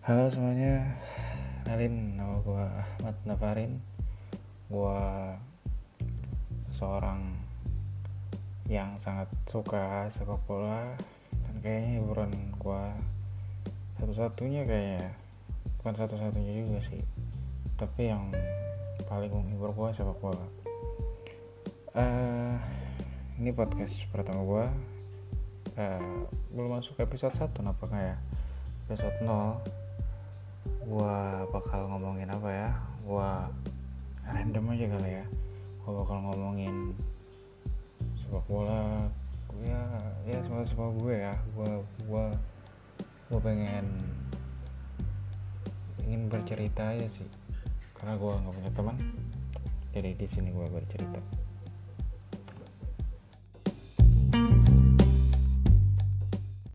Halo semuanya, kenalin nama gue Ahmad Nafarin. Gue seorang yang sangat suka sepak bola. Dan kayaknya hiburan gue satu-satunya kayaknya. Bukan satu-satunya juga sih. Tapi yang paling menghibur gue sepak bola. Uh, Ini podcast pertama gue uh, Belum masuk episode 1 apakah ya. Episode 0 gua bakal ngomongin apa ya? Gua random aja kali ya. Gua bakal ngomongin sepak bola ya ya sepak sepak gue ya. Gua gua gua pengen ingin bercerita aja sih. Karena gua nggak punya teman jadi di sini gua bercerita